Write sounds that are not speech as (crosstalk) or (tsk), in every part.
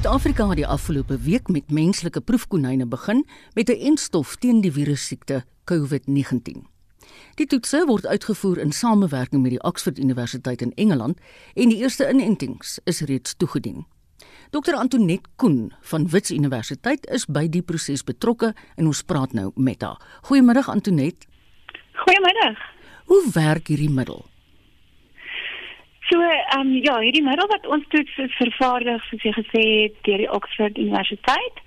Suid-Afrika het die afgelope week met menslike proefkonyne begin met 'n enstof teen die virussiekte COVID-19. Die toetse word uitgevoer in samewerking met die Oxford Universiteit in Engeland en die eerste inentings is reeds toegedien. Dr Antoinette Koen van Wits Universiteit is by die proses betrokke en ons praat nou met haar. Goeiemiddag Antoinette. Goeiemiddag. Hoe werk hierdie middel? So, ehm um, ja, hierdie middel wat ons toets is vervaardig soos jy gesê het deur die Oxford Universiteit.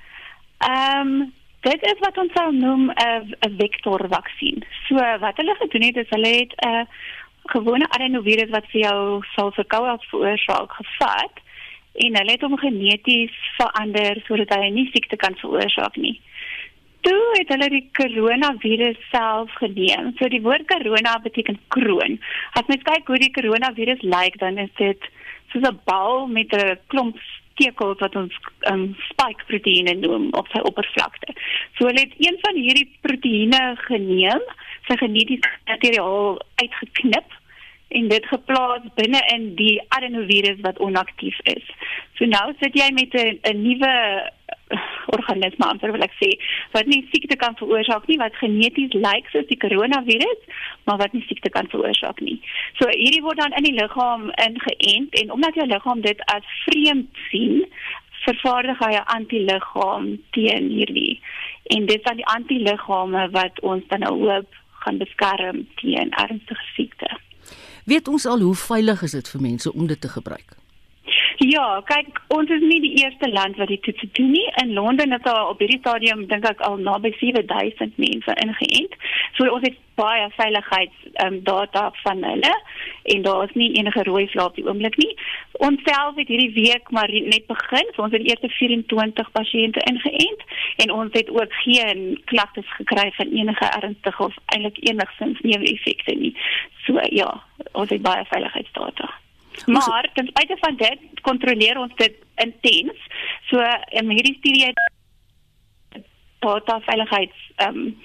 Ehm um, dit is wat ons sal noem 'n 'n vektorvaksin. So wat hulle gedoen het is hulle het 'n uh, gewone adenovirus wat vir jou sal verkoue veroorsaak gevat en hulle het hom geneties verander sodat hy nie siekte kan veroorsaak nie toe het hulle die koronavirus self geneem. So die woord corona beteken kroon. As mens kyk hoe die koronavirus lyk, dan is dit soos 'n bal met 'n klomp stekels wat ons um, spike proteïene noem op sy oppervlakte. So hulle het een van hierdie proteïene geneem, sy genetiese materiaal uitgeknip en dit geplaas binne in die adenovirus wat onaktief is. So nou sit jy met 'n nuwe organisme amper wil ek sê wat nie siekte kan veroorsaak nie wat geneties lyk soos die koronavirus maar wat nie siekte kan veroorsaak nie. So hierdie word dan in die liggaam ingeënt en omdat jou liggaam dit as vreemd sien, vervaardig hy 'n antiliggaam teen hierdie. En dit is dan die antiliggame wat ons dan nou hoop gaan beskerm teen ernstige siekte. Weet ons al hoe veilig is dit vir mense om dit te gebruik? Ja, kyk, ons is nie die eerste land wat dit toets doen nie. In Londen het daar op hierdie stadium dink ek al naby 7000 mense ingeënt. So ons het baie veiligheids um, data van hulle en daar is nie enige rooi vlae op die oomblik nie. Ons self het hierdie week maar net begin. So ons het eerste 24 pasiënte ingeënt en ons het ook geen klagtes gekry van enige ernstige of eintlik enigsins neeweffekte nie. So ja, ons het baie veiligheidsdata. Maar ten spyte van dit kontroleer ons dit intens. So in hierdie studie het data veiligheids ehm um,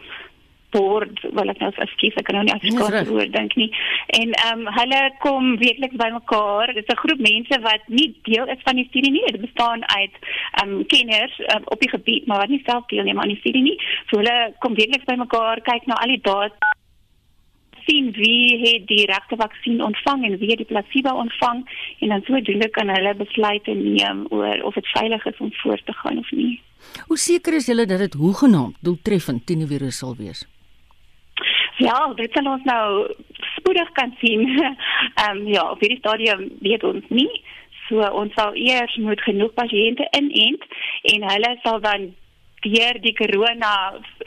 board wel ek nou skief ek kan nou nie afskakel oor dink nie. En ehm um, hulle kom weekliks bymekaar. Dit is 'n groep mense wat nie deel is van die studie nie. Dit bestaan uit ehm um, kenners um, op die gebied, maar wat nie self deelneem aan die studie nie. So hulle kom weekliks bymekaar, kyk na al die data sien wie het die regte vaksin ontvang en wie het die placebo ontvang en dan sodoende kan hulle besluite neem oor of dit veilig is om voort te gaan of nie. Hoe seker is julle dat dit hoegenaamd doeltreffend teen die virus sal wees? Ja, dit sal ons nou spoedig kan sien. (laughs) Ehm um, ja, op hierdie stadium weet ons nie. So ons sal eers moet genoeg pasiënte inent en hulle sal dan deur die corona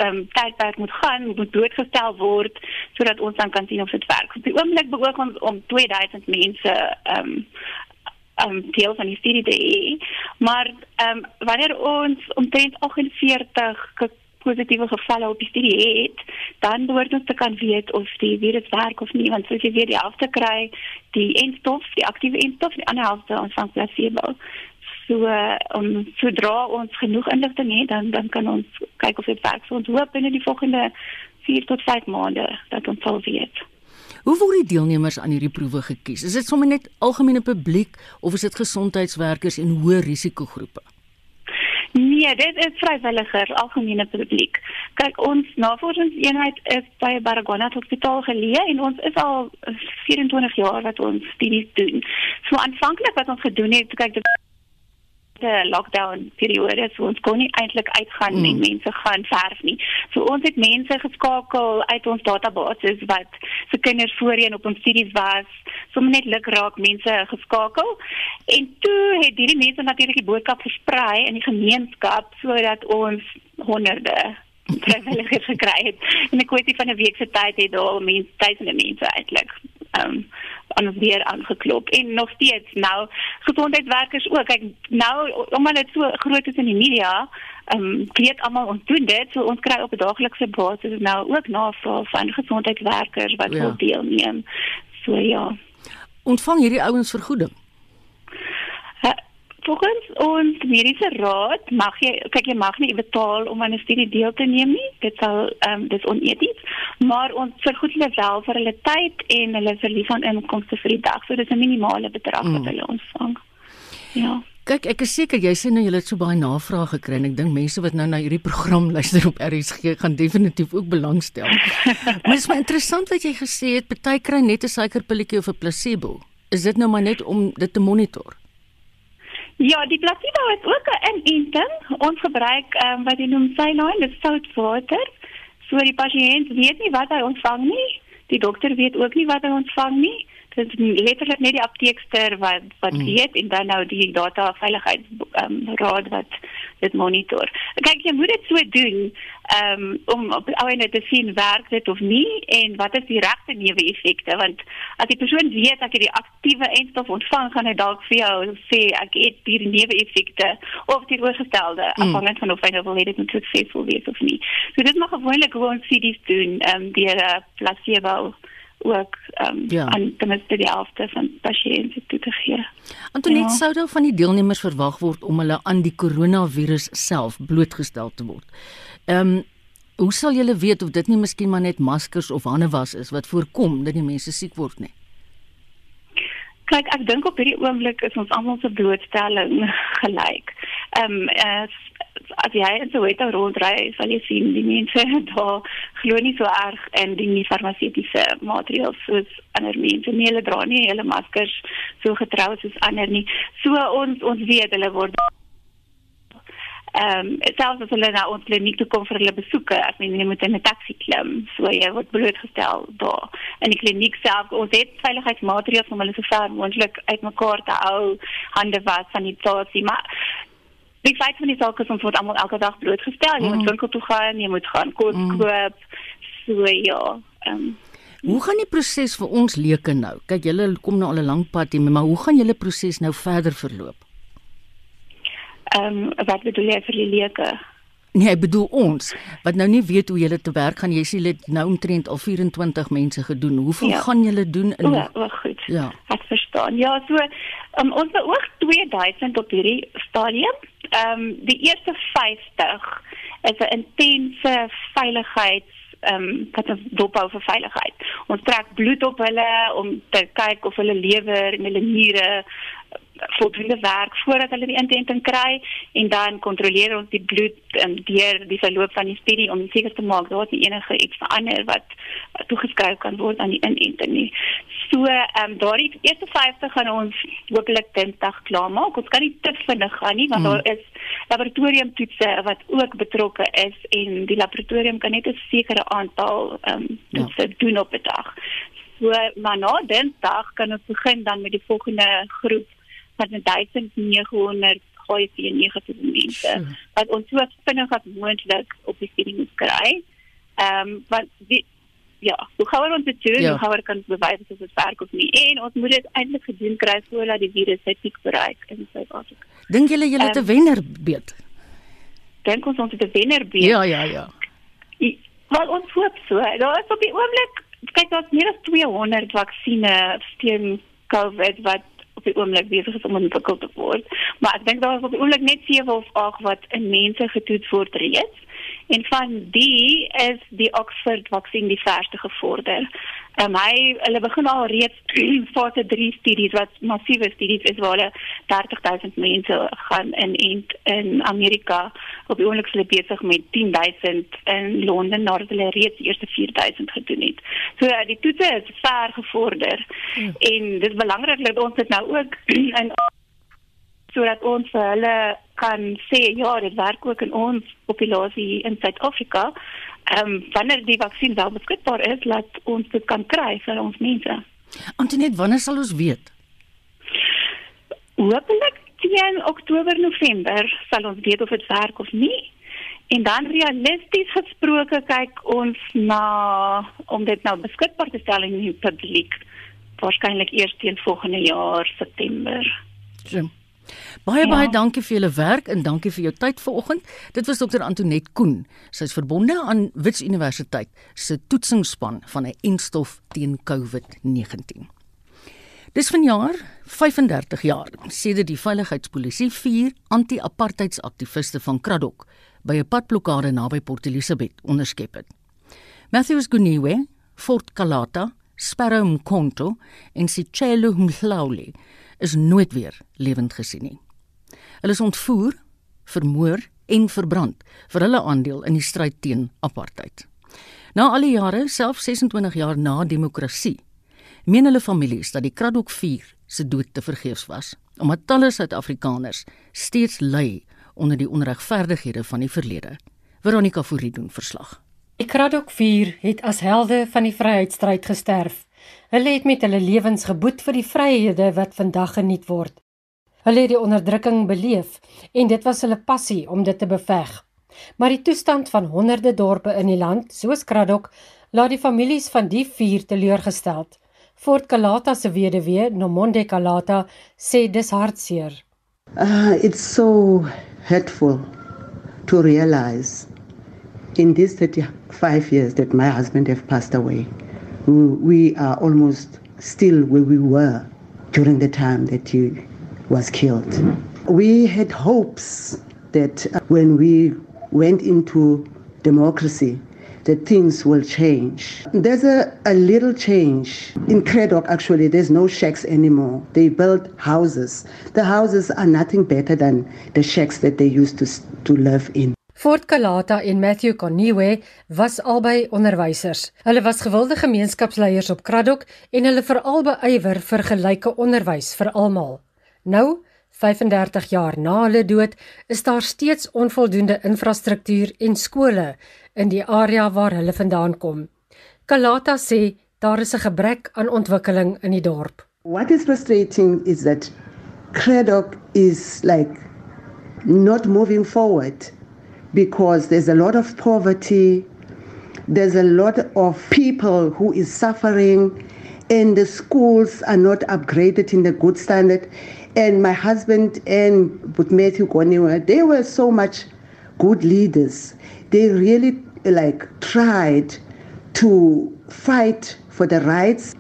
um, tydperk moet gaan, moet doodgestel word sodat ons dan kan sien of dit werk. Op die oomblik beoog ons om 2000 mense ehm um, ehm um, deel van die studie te hê. Maar ehm um, wanneer ons omtrent 48 positiewe gevalle op die studie het, dan behoort ons te kan weet of die virus werk of nie, want soos jy weet, die helfte kry die enstof, die aktiewe enstof, die ander helfte ontvang placebo so om sodra ons genoeg inligting het dan dan kan ons kyk of dit werk. So ons hoop binne die volgende 4 tot 5 maande dat ons sal weet. Hoe word die deelnemers aan hierdie proewe gekies? Is dit sommer net algemene publiek of is dit gesondheidswerkers en hoë risikogroepe? Nee, dit is vrywilligers, algemene publiek. Kyk, ons navorsingseenheid is by Baragona Hospitaal geleë en ons is al 24 jaar wat ons studies doen. So aanvanklik wat ons gedoen het, kyk dit eerste lockdown periode so ons kon nie eintlik uitgaan mm. en mense gaan verf nie. So ons het mense geskakel uit ons database wat se kinders voorheen op ons studies was. So net luk raak mense geskakel. En toe het hierdie mense natuurlik die boodskap versprei in die gemeenskap sodat ons honderde (laughs) vrywilligers gekry het. In 'n kwessie van 'n week se tyd het daar mense duisende mense eintlik ehm um, aan ons deur aangeklop. En nog steeds nou gesondheidswerkers ook. Kyk nou omdat dit so groot is in die media ehm um, weet almal ons doen dit so ons kry op 'n daaglikse basis nou ook navraag van gesondheidswerkers wat ja. wil deelneem. So ja. Ontvang hierdie ouens vergoeding Volgens ons mediese raad mag jy kyk jy mag nie betaal om aan 'n studie deel te neem nie. Dit sal ehm um, dis oneties, maar ons vergoed hulle wel vir hulle tyd en hulle verlies van inkomste vir die dag. So dis 'n minimale bedrag mm. wat hulle ontvang. Ja. Kyk, ek is seker jy sê nou jy het so baie navrae gekry en ek dink mense wat nou na hierdie program (laughs) luister op RSG gaan definitief ook belangstel. (laughs) maar dit is maar interessant wat jy gesê het, party kry net 'n suikerpilletjie of 'n placebo. Is dit nou maar net om dit te monitor? Ja, die placebo is ook 'n inenting. Ons gebruik ehm um, wat jy noem saline, dit sout water. So die pasiënt weet nie wat hy ontvang nie. Die dokter weet ook nie wat hy ontvang nie dit letterlik net die apteekster wat wat mm. weet en dan nou die data veiligheids um, raad wat dit monitor. Kyk jy moet dit so doen um, om op alene te sien werk dit of nie en wat is die regte neeweffekte want as die persoon weet dat hy die aktiewe enstof ontvang gaan hy dalk vir jou sê ek het hier neeweffekte of die oorgestelde mm. afhangend van of hy nou wil hê dit moet suksesvol wees of nie. So dit mag gewoonlik gewoon CD's doen um, deur 'n uh, placebo ook um, ja. aan ten minste die helfte van pasiënte toe te gee. Antoinette ja. sou dan van die deelnemers verwag word om hulle aan die koronavirus self blootgestel te word. Ehm um, hoe sal julle weet of dit nie miskien maar net maskers of hande was is wat voorkom dat die mense siek word nie? Kyk, ek dink op hierdie oomblik is ons almal se blootstelling (laughs) gelyk. Ehm um, as as jy in Soweto rondry, sal jy sien die mense (laughs) daar glo nie so erg in die nie farmaseutiese maatreëls soos ander mense nie. Hulle dra nie hulle maskers so getrou soos ander nie. So ons ons weet hulle word (tsk) ehm um, selfs as hulle na ons kliniek toe kom vir hulle besoeke, ek meen jy moet in 'n taxi klim, so jy word blootgestel daar. In die kliniek self, ons het veiligheidsmaatreëls om hulle so ver moontlik uitmekaar te hou, hande was, sanitasie, maar Die feit van die saak is ons word almal elke dag blootgestel. Jy mm. moet winkel toe gaan, jy moet gaan kos mm. koop. So ja. Um, Hoe gaan die proses vir ons leuke nou? Kyk, julle kom nou al 'n lang pad hier, maar hoe gaan julle proses nou verder verloop? Ehm um, wat bedoel jy vir die leuke? Nee, ek bedoel ons wat nou nie weet hoe julle te werk gaan. Jy sê het nou omtrent al 24 mense gedoen. Hoeveel ja. gaan julle doen in oh, goed. Ja. Ek verstaan. Ja, so um, ons beoog 2000 op hierdie stadium ehm um, die eerste 50 is 'n intense veiligheids ehm um, wat ons dophou vir veiligheid. Ons trek bloed op hulle om te kyk of hulle lewer en hulle niere voldoende werk voordat hulle die inenting kry en dan kontroleer ons die bloed um, deur die verloop van die studie om seker te maak dat nie enige iets verander wat toegeskryf kan word aan die inenting nie. So ehm um, daardie eerste 50 gaan ons hopelik Dinsdag klaarmaak. Ons kan nie te vinnig gaan nie want mm. daar is laboratoriumtoetse wat ook betrokke is en die laboratorium kan net 'n sekere aantal ehm um, toetse ja. doen op 'n dag. So maar na Dinsdag kan ons begin dan met die volgende groep van 1900 HIV negatiewe mense wat ons so vinnig as moontlik op die studie moet kry. Ehm um, want die ja, hoe gaan ons dit doen? Ja. Hoe ons kan bewys of dit werk of nie? En ons moet dit eintlik gedoen kry voordat die virus sy piek bereik in Suid-Afrika. Dink julle julle het 'n um, wenner beet? Dink ons ons het 'n wenner beet? Ja, ja, ja. Want ons hoop so. Daar is op die oomblik kyk daar's meer as 200 vaksines teen COVID wat op die oomblik besig is om ontwikkel te word. Maar ek dink daar is op die oomblik net 7 of 8 wat in mense getoets word reeds. En van die is die Oxford vaksin die verste gevorder. Um, hy hulle begin al reeds (clears throat) fase 3 studies wat massiewe studies is waar hulle 30000 mense gaan in in, Amerika op die oomblik hulle besig met 10000 in Londen nadat hulle reeds eerste 4000 gedoen het. So uh, die toetse is ver gevorder ja. en dit is belangrik dat ons dit nou ook (clears throat) in sodat ons vir hulle kan sê ja, dit werk ook in ons populasie in Suid-Afrika. Ehm um, wanneer die vaksin wel beskikbaar is, laat ons dit kan kry vir ons mense. Antoinette, wanneer sal ons weet? Hoopelik teen Oktober November sal ons weet of dit werk of nie. En dan realisties gesproke kyk ons na om dit nou beskikbaar te stel in die publiek waarskynlik eers teen volgende jaar September. Ja. Baie ja. baie dankie vir julle werk en dankie vir jou tyd vanoggend. Dit was dokter Antonet Koen. Sy is verbonde aan Wits Universiteit se toetsingsspan van 'n enstof teen COVID-19. Dis vanjaar 35 jaar sedert die veiligheidspolisie vier anti-apartheidsaktiviste van Kraddock by 'n padblokkade naby Port Elizabeth onderskep het. Matthews Guniwe, Fort Kalata, Sparrow Mkonto en Sicelo Mhlawuli is nooit weer lewend gesien nie. Hulle is ontvoer, vermoor en verbrand vir hulle aandeel in die stryd teen apartheid. Na al die jare, self 26 jaar na demokrasie, meen hulle families dat die Kraddock 4 se dood te vergeefs was, omdat talle Suid-Afrikaners steeds ly onder die onregverdighede van die verlede. Veronica Fourie doen verslag. Die Kraddock 4 het as helde van die vryheidsstryd gesterf. Hulle het met hulle lewens geboet vir die vryhede wat vandag geniet word. Hulle het die onderdrukking beleef en dit was hulle passie om dit te beveg. Maar die toestand van honderde dorpe in die land, soos Kraddock, laat die families van die vier teleurgesteld. Fort Kalata se weduwee, Nomonde Kalata, sê dis hartseer. Uh, it's so hurtful to realize in these 35 years that my husband have passed away. We are almost still where we were during the time that he was killed. We had hopes that uh, when we went into democracy, that things will change. There's a, a little change. In Craddock, actually, there's no shacks anymore. They built houses. The houses are nothing better than the shacks that they used to, to live in. Fort Kalata en Matthew Koniwe was albei onderwysers. Hulle was gewilde gemeenskapsleiers op Craddock en hulle veral beywer vir gelyke onderwys vir almal. Nou, 35 jaar na hulle dood, is daar steeds onvoldoende infrastruktuur en skole in die area waar hulle vandaan kom. Kalata sê daar is 'n gebrek aan ontwikkeling in die dorp. What is frustrating is that Craddock is like not moving forward because there's a lot of poverty, there's a lot of people who is suffering and the schools are not upgraded in the good standard and my husband and with Matthew Goniwa, they were so much good leaders. They really like tried to fight for the rights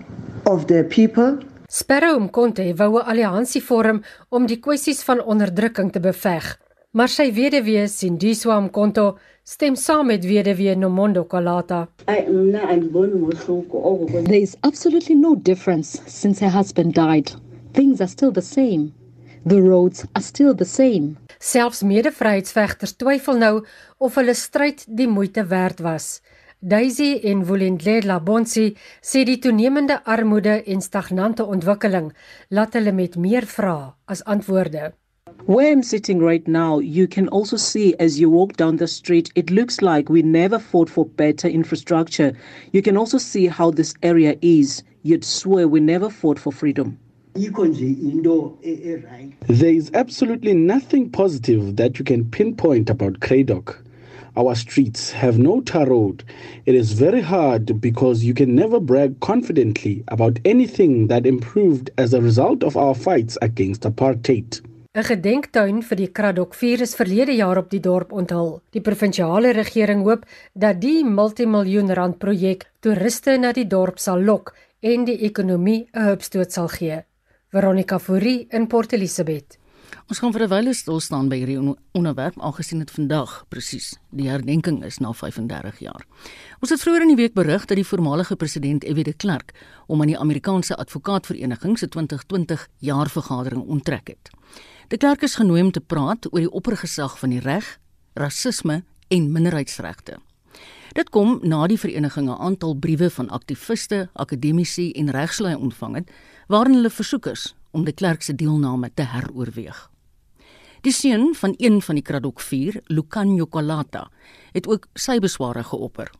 of the people. Sparrow Mkonte wou 'n alliansie vorm om die kwessies van onderdrukking te beveg. Maar sy weduwee Sindiswa Mkonto stem saam met weduwee Nomondo Kalata. There is absolutely no difference since her husband died. Things are still the same. The roads are still the same. Selfs mede-vryheidsvegters twyfel nou of hulle stryd die moeite werd was. Daisy en Volendlela Bonsi sê die toenemende armoede en stagnante ontwikkeling laat hulle met meer vrae as antwoorde. Where I'm sitting right now, you can also see as you walk down the street, it looks like we never fought for better infrastructure. You can also see how this area is. You'd swear we never fought for freedom. There is absolutely nothing positive that you can pinpoint about Craddock. Our streets have no tar road. It is very hard because you can never brag confidently about anything that improved as a result of our fights against apartheid. 'n Gedenktuin vir die Kraddock 4 is verlede jaar op die dorp onthul. Die provinsiale regering hoop dat die multimiljoen rand projek toeriste na die dorp sal lok en die ekonomie 'n hupstoot sal gee. Veronica Fourie in Port Elizabeth. Ons gaan vir 'n wyle stil staan by hierdie onderwerp aangesien dit vandag presies die herdenking is na 35 jaar. Ons het vroeër in die week berig dat die voormalige president F.W. de Klerk hom aan die Amerikaanse Advokaatvereniging se 2020 jaarvergadering onttrek het. De Klerk is genooi om te praat oor die oppergesag van die reg, rasisme en minderheidsregte. Dit kom na die vereniging 'n aantal briewe van aktiviste, akademici en regslui ontvang het waarin hulle versoek is om die klerk se deelname te heroorweeg. Die seun van een van die Kraddock 4, Lucanio Colata, het ook sy besware geopper.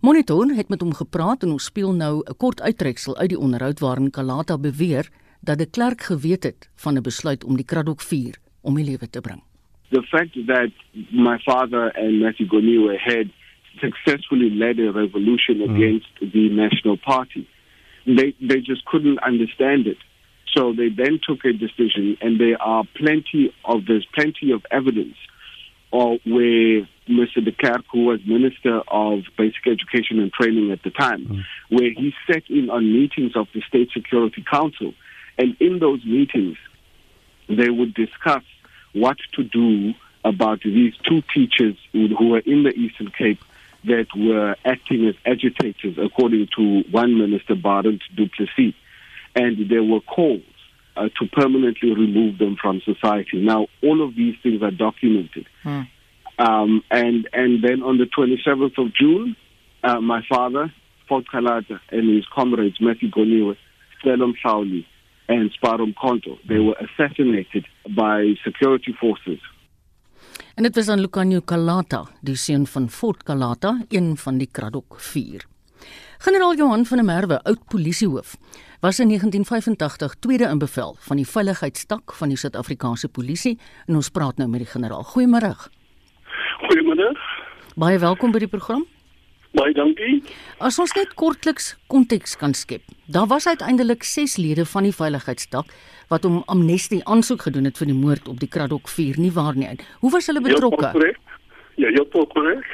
Monitor het met hom gepraat en ons speel nou 'n kort uittreksel uit die onderhoud waarin Colata beweer dat die klerk geweet het van 'n besluit om die Kraddock 4 om die lewe te bring. The fact that my father and Matthew Goniwe had successfully led a revolution mm. against the National Party they they just couldn't understand it. So they then took a decision, and there are plenty of there's plenty of evidence of where Mr. De Klerk, who was Minister of Basic Education and Training at the time, mm. where he sat in on meetings of the State Security Council, and in those meetings, they would discuss what to do about these two teachers who, were in the Eastern Cape that were acting as agitators, according to one minister, Barent Duplessis. And there were calls uh, to permanently remove them from society. Now, all of these things are documented. Hmm. Um, and and then on the 27th of June, uh, my father, Fort Kalata, and his comrades, Matthew Goniwe, Selom Shauli, and Sparum Konto, they were assassinated by security forces. En dit was aan Lucanio Kalata, die seun van Fort Kalata, een van die Kraddock 4. Generaal Johan van der Merwe, oud polisiehoof, was in 1985 tweede in bevel van die veiligheidstak van die Suid-Afrikaanse polisie en ons praat nou met die generaal. Goeiemôre. Goeiemôre. Baie welkom by die program. Baie dankie. As ons net kortliks konteks kan skep. Daar was uiteindelik 6 lede van die veiligheidstak wat om amnestie aansoek gedoen het vir die moord op die Kraddock 4 nie waar nie. Hoe was hulle betrokke? Ja, ja, korrek.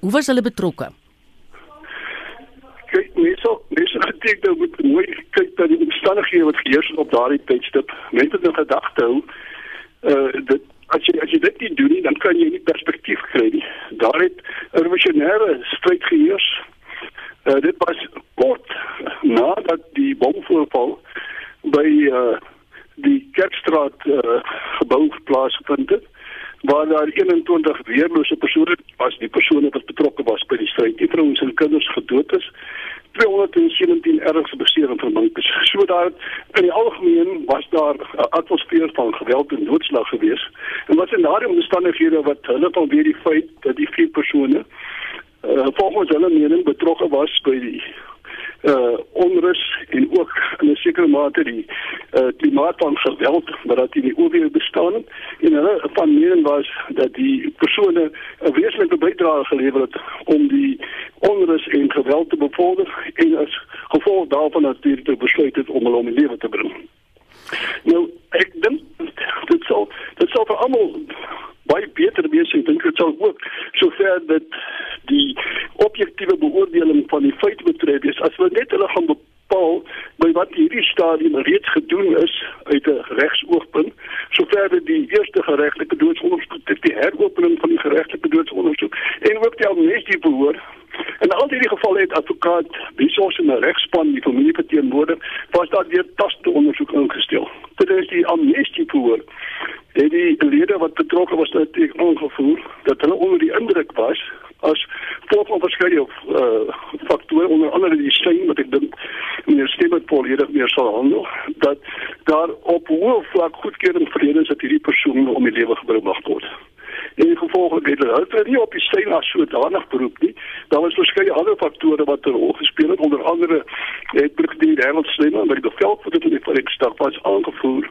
Hoe was hulle betrokke? kyk mense mense dink dat moet mooi kyk dat die omstandighede wat geheers op daardie tydstip mense het 'n gedagte hou uh dit as jy as jy dit nie doen nie dan kan jy nie perspektief kry nie daar het 'n revolusionêre stryd geheers uh dit was kort nadat die bomvoorval by uh die Kerkstraat uh, gebou plaasgevind het waar daar 21 weerlose persone was, die persone wat betrokke was by die stryd. Die vrouens en kinders gedood is. 217 ernstig beseer en vermink is. So daar in die algemeen was daar 'n atmosfeer van geweld en doodslag gewees. En wat in daardie omstandighede wat hulle van weer die feit dat die vier persone uh, volgens hulle mening betrokke was by die uh onrus en ook in 'n sekere mate die uh klimaat van geweld wat dat in die oorweeg bestaan en hulle van mening was dat die persone 'n wesenlike bydrae gelewer het om die onrus en geweld te bevorder en as gevolg daarvan natuurlik te besluit het om hulle om die lewe te bring. Nou ek dink dit sou dit sou vir almal baie beter wees en dink dit sal ook sover dit die objektiewe beoordeling van die feite betref is as we net hulle gaan bepaal by wat hierdie stadium reeds gedoen is uit 'n regsoogpunt sover dit die eerste geregtelike doodsondersoek die heropening van die geregtelike doodsondersoek en ook die amnestie behoor En al die gevalle het advokaat besoos in 'n regspan die familie verteenwoordig, was daar weer taste ondersoek ingestel. Dit is die amnestie voor. Het die lede wat betrokke was dat ek aangevoer dat hulle onder die indruk was as volgens van verskeie uh, faktore onder andere die steen wat ek dink meneer Stewart volledig meer sal handel dat daar op hoë vlak goedkeuring vrede is dat hierdie persoon om die lewe gebring mag word en gevolglik het hulle het nie op die steen as sodanig beroep nie. Daar was verskeie ander faktore wat 'n rol gespeel het, onder andere het brigadier Herman Slimmer by die veld vir die Volksdag was aangevoer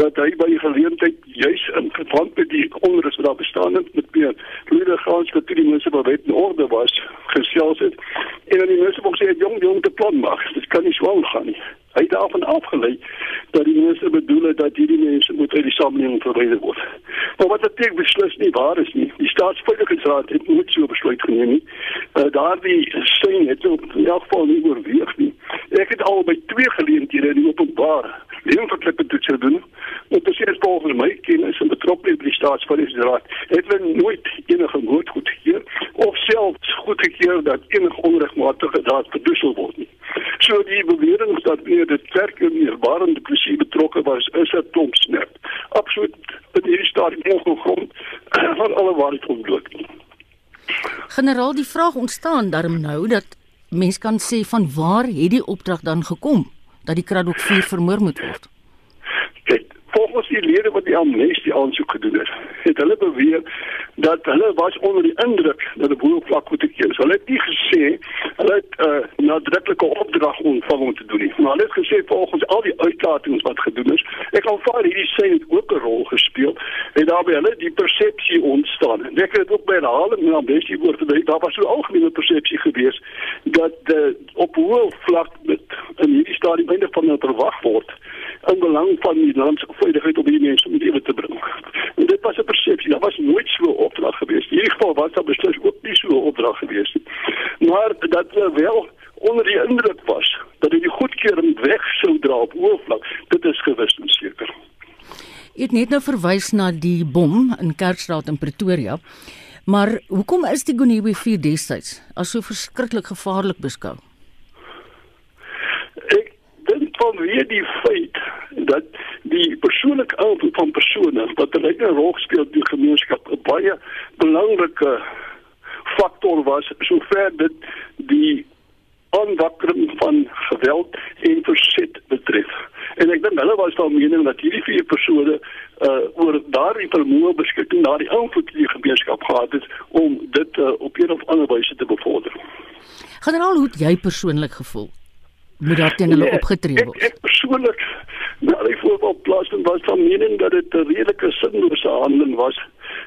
dat hy by geleentheid juis in verband met die onrus wat daar bestaan het met meer lede gaans dat die mense wat wet in orde was gesels het. En dan die wou sê jong jong te plan maak dit kan nie so gaan nie. Hy het daarvan afgelei dat die mense bedoel het dat hierdie mense moet uit die samelewing verwyder word. Maar wat dit beslis nie waar is nie die staatsveiligheidsraad het nooit so besluit geneem nie. Uh, daardie steun het in elk geval nie oorweeg nie. Ek het al by twee geleenthede in openbaar lewensverklippe toets gedoen. En is volgens my kennis en betrokkeheid by die staatsverliesraad het hulle nooit enige moord goedgekeur of selfs goedgekeur dat enige onregmatige daad verdoesel word nie. So die bewering dat meer dit kerk en meer waren die polisie betrokke was is 'n klomp snap. Absoluut in hierdie stadium ongegrond (clears throat) van alle waarheid ontbloot. Generaal, die vraag ontstaan daarom nou dat mens kan sê van waar het die opdrag dan gekom? dat die Kraddock 4 vermoor moet word? Kyk, volgens die lede wat die amnestie aansoek gedoen het, het hulle beweer dat hulle was onder die indruk dat die boervlak moet gekeer. Hulle het nie gesê hulle het 'n uh, nadruklike opdrag ontvang om te doen nie. Maar hulle het gesê volgens al die uitlatings wat gedoen is, ek aanvaar hierdie sê het ook 'n rol gespeel en daarbey hulle die persepsie ontstaan. En ek het ook by herhaling na amnestie woord gedink, daar was so 'n algemene persepsie gewees dat uh, op hoë vlak met in hierdie stadium einde van 'n verwag word in belang van die land se veiligheid hierdie mense om lewe te bring. En dit was 'n persepsie, daar was nooit so 'n opdrag gewees. In hierdie geval was daar beslis ook nie so 'n opdrag gewees nie. Maar dat uh, wel onder die indruk was dat dit die goedkeuring weg sou dra op oorvlak, dit is gewis en seker. Jy het net nou verwys na die bom in Kerkstraat in Pretoria. Maar hoekom is die Goniwe 4 destyds as so verskriklik gevaarlik beskou? Vanweë die feit dat die persoonlike invloed van persone wat 'n rol speel in die gemeenskap 'n baie belangrike faktor was sover dit die aanwakkering van geweld en verset betref. En ek dink hulle was van mening dat hierdie vier persone uh oor daardie vermoë beskikking na die invloed die gemeenskap gehad het om dit uh, op een of ander wyse te bevorder. Generaal, hoe het jy persoonlik gevoel? Moet daar teen hulle nee, opgetree word? Ek, ek persoonlik na die voorbeeldplasing was van mening dat dit 'n redelike sinlose handeling was.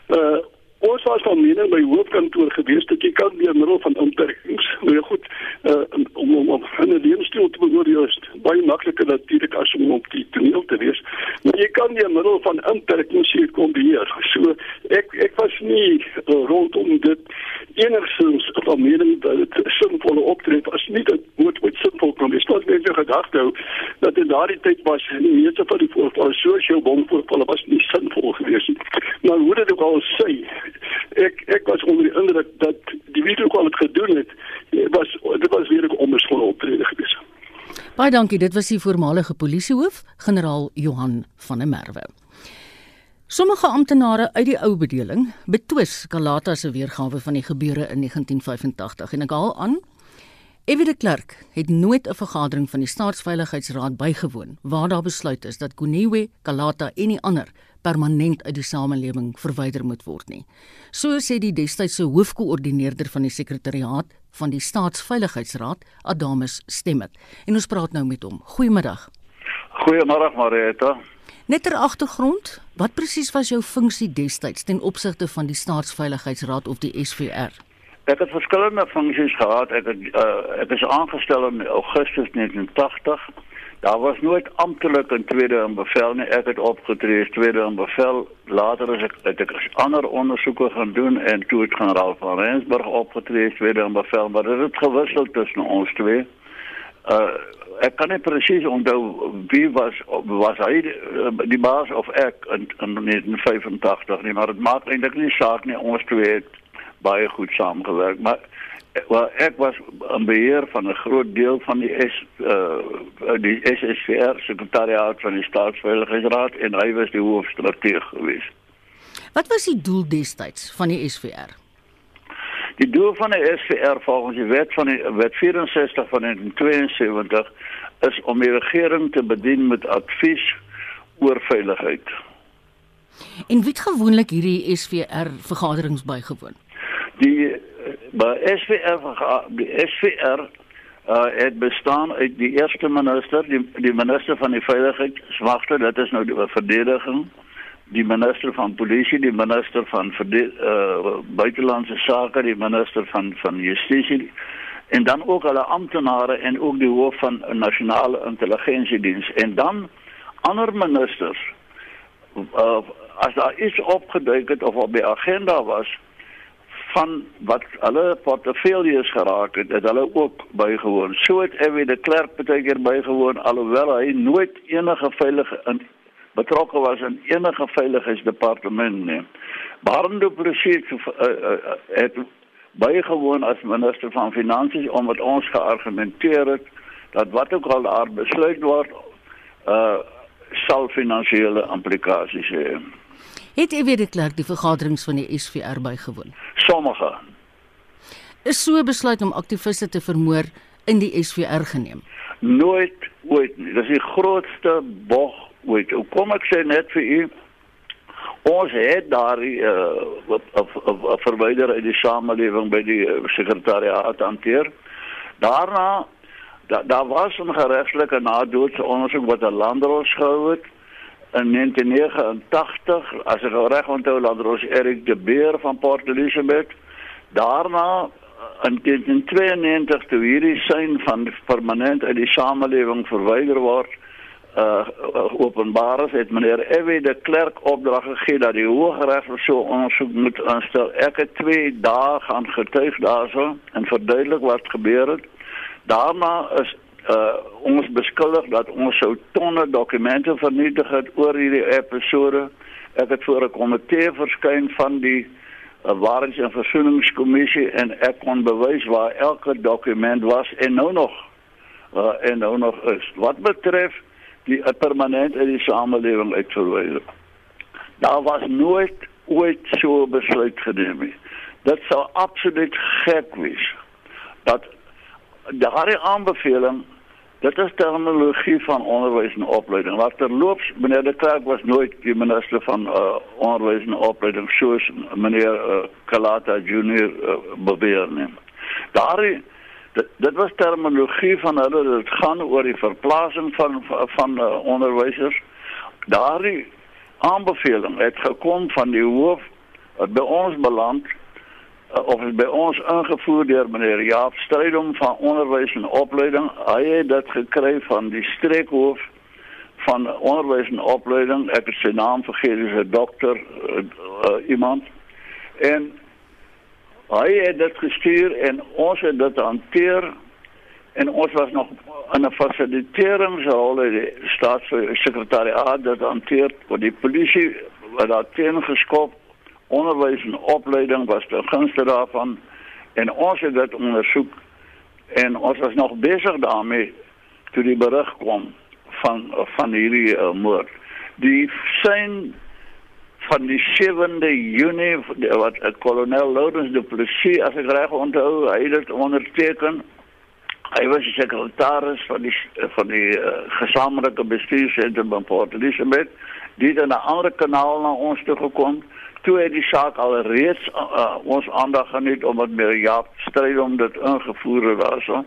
Uh Ons was van mening by hoofkantoor gewees dat jy kan deur middel van inperkings, nou ja goed, uh, om om om 'n lewensstyl te beoordeel is baie makliker natuurlik as om op die toneel te wees. Maar jy kan deur middel van inperkings hier kombineer. So ek ek was nie uh, rondom dit enigstens van mening dat dit sinvolle optrede was nie dat moet met sinvol kom. Ek het net gedacht hou dat in daardie tyd was nie meeste van die voorvalle sosiale bomvoorvalle was nie sinvol geweest nie. Maar hoe dit ook al sê ek ek was onder die indruk dat die video kwal het gedoen het was dit was weer 'n onbeskoonde optrede gewees. Baie dankie, dit was die voormalige polisiehoof, generaal Johan van der Merwe. Sommige amptenare uit die ou bedeling betwis Kalata se weergawe van die gebeure in 1985 en ek haal aan Evie de Klerk het nooit 'n vergadering van die Staatsveiligheidsraad bygewoon waar daar besluit is dat Kuniwe, Kalata en die ander permanent uit die samelewing verwyder moet word nie. So sê die destydse hoofkoördineerder van die sekretariaat van die Staatsveiligheidsraad, Adamus Stemmet. En ons praat nou met hom. Goeiemiddag. Goeiemôre Marita. Net ter agtergrond, wat presies was jou funksie destyds ten opsigte van die Staatsveiligheidsraad of die SVR? Ek het verskillende funksies gehad. Ek het uh, ek is aangestel in Augustus 1980 Daar was nooit amptelik 'n tweede in bevel nie. Ek het opgetree as tweede in bevel. Later is ek het ek ander ondersoeke gaan doen en toe het generaal van Rensburg opgetree as tweede in bevel, maar dit het gewissel tussen ons twee. Uh ek kan nie presies onthou wie was was hy die, die baas of ek in, in 1985 nie, maar dit maak eintlik nie saak nie. Ons twee het baie goed saamgewerk, maar wel ek was in beheer van 'n groot deel van die S uh die SSVR sekretariaat van die staatsveiligheidsraad en hy was die hoofstrateeg geweest. Wat was die doel destyds van die SVR? Die doel van die SVR volgens die wet van die wet 64 van 1972 is om die regering te bedien met advies oor veiligheid. En wie het gewoonlik hierdie SVR vergaderings bygewoon? Die by SVR die SVR uh het bestaan uit die eerste minister die die minister van die veiligheidswagte dit is nou die verdediging die minister van polisie die minister van uh buitelandse sake die minister van van justisie en dan ook alle amptenare en ook die hoof van nasionale intelligensiediens en dan ander ministers uh, as daar iets opgeduik het of op die agenda was van wat hulle portefeuilles geraak het, het hulle ook bygewoon. So het Evie de Klerk baie keer bygewoon alhoewel hy nooit enige veilige betrokke was in enige veiligheidsdepartement nie. Barndo presies uh, uh, het bygewoon as minister van finansies omdat ons geargumenteer het dat wat ook al daar besluit word, uh sal finansiële implikasies hê. Het u weer die klerk die vergaderings van die SVR bygewoon? Sommige. Is so besluit om aktiviste te vermoor in die SVR geneem? Nooit ooit nie. Dis die grootste bog ooit. Hoe kom ek sê net vir u ons het daar 'n uh, verwyder uit die samelewing by die uh, sekretariaat hanteer. Daarna daar da was 'n geregtelike nadoetse ondersoek wat 'n landros gehou het in 1989 as ek reg onthou ons Erik de Beer van Port Elizabeth daarna in 1992 toe hierdie sein van permanent uit die samelewing verwyder word uh openbaar is het meneer Evie de Klerk opdrag gegee dat die Hooggeregs so ondersoek moet aanstel. Ek het 2 dae gaan getuig daarso en verduidelik wat gebeur het. Daarna is uh ons beskuldig dat ons sou tonne dokumente vernietig het oor hierdie episode. Ek het voor 'n komitee verskyn van die uh, waarheids- en versoeningskommissie en ek kon bewys waar elke dokument was en nou nog uh, en nou nog is. Wat betref die permanent in die samelewing uitverwyder. Daar was nooit ooit so besluit geneem nie. Dit sou absoluut gek wees dat daardie aanbeveling dit is terminologie van onderwys en opleiding. Wat terloops meneer De Klerk was nooit die minister van uh, onderwys en opleiding soos meneer uh, Kalata Junior uh, beweer nie. Daardie dit, dit was terminologie van hulle dit gaan oor die verplasing van van, van uh, onderwysers. Daardie aanbeveling het gekom van die hoof wat by ons beland uh, of is by ons ingevoer deur meneer Jaap Strydom van onderwys en opleiding. Hy het dit gekry van die streekhoof van onderwys en opleiding. Ek het sy naam vergeet, dis 'n dokter uh, uh, iemand. En hy het dit gestuur en ons het dit hanteer. En ons was nog in 'n fasiliteeringsrol in die staatssekretariaat dat hanteer. Vir die polisie wat daar teen geskop onderwys en opleiding was ter gunste daarvan. En ons het dit ondersoek. En ons was nog besig daarmee toe die berig kwam van van hierdie uh, moord. Die sein van die 7de Junie wat uh, kolonel Lourens du Plessis as ek reg onthou hy het onderteken Hy was die sekretaris van die van die uh, gesamentlike bestuursentrum van Port Elizabeth. Die in 'n ander kanaal na ons toe gekom. Toe het die saak al reeds uh, ons aandag geniet omdat meer Jaap stryd om dit ingevoer het daarso.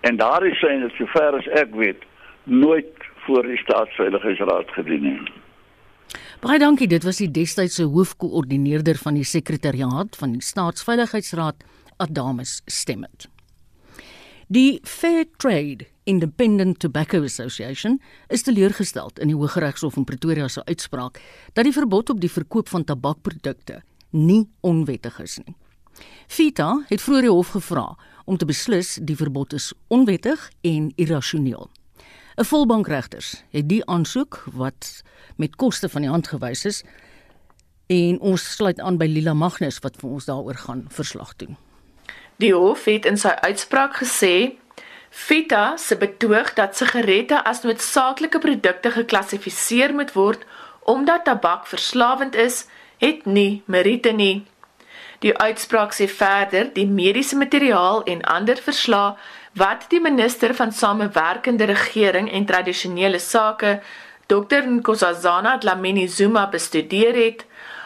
En daar is sy net sover as ek weet nooit voor die staatsveiligheidsraad gedien nie. Baie dankie, dit was die destydse hoofkoördineerder van die sekretariaat van die staatsveiligheidsraad, Adamus Stemmet. Die Fair Trade Independent Tobacco Association is teleurgesteld in die Hooggeregshof in Pretoria se uitspraak dat die verbod op die verkoop van tabakprodukte nie onwettig is nie. FITA het vroeër die hof gevra om te beslis die verbod is onwettig en irrasioneel. 'n Volbankregters het die aansoek wat met koste van die hand gewys is en ons sluit aan by Lila Magnus wat vir ons daaroor gaan verslag doen. Die hof het in sy uitspraak gesê Vita se betoog dat sigarette as noodsaaklike produkte geklassifiseer moet word omdat tabak verslawend is, het nie meriete nie. Die uitspraak sê verder die mediese materiaal en ander verslae wat die minister van samewerkende regering en tradisionele sake Dr Nkosazana Dlamini Zuma bestudeer het,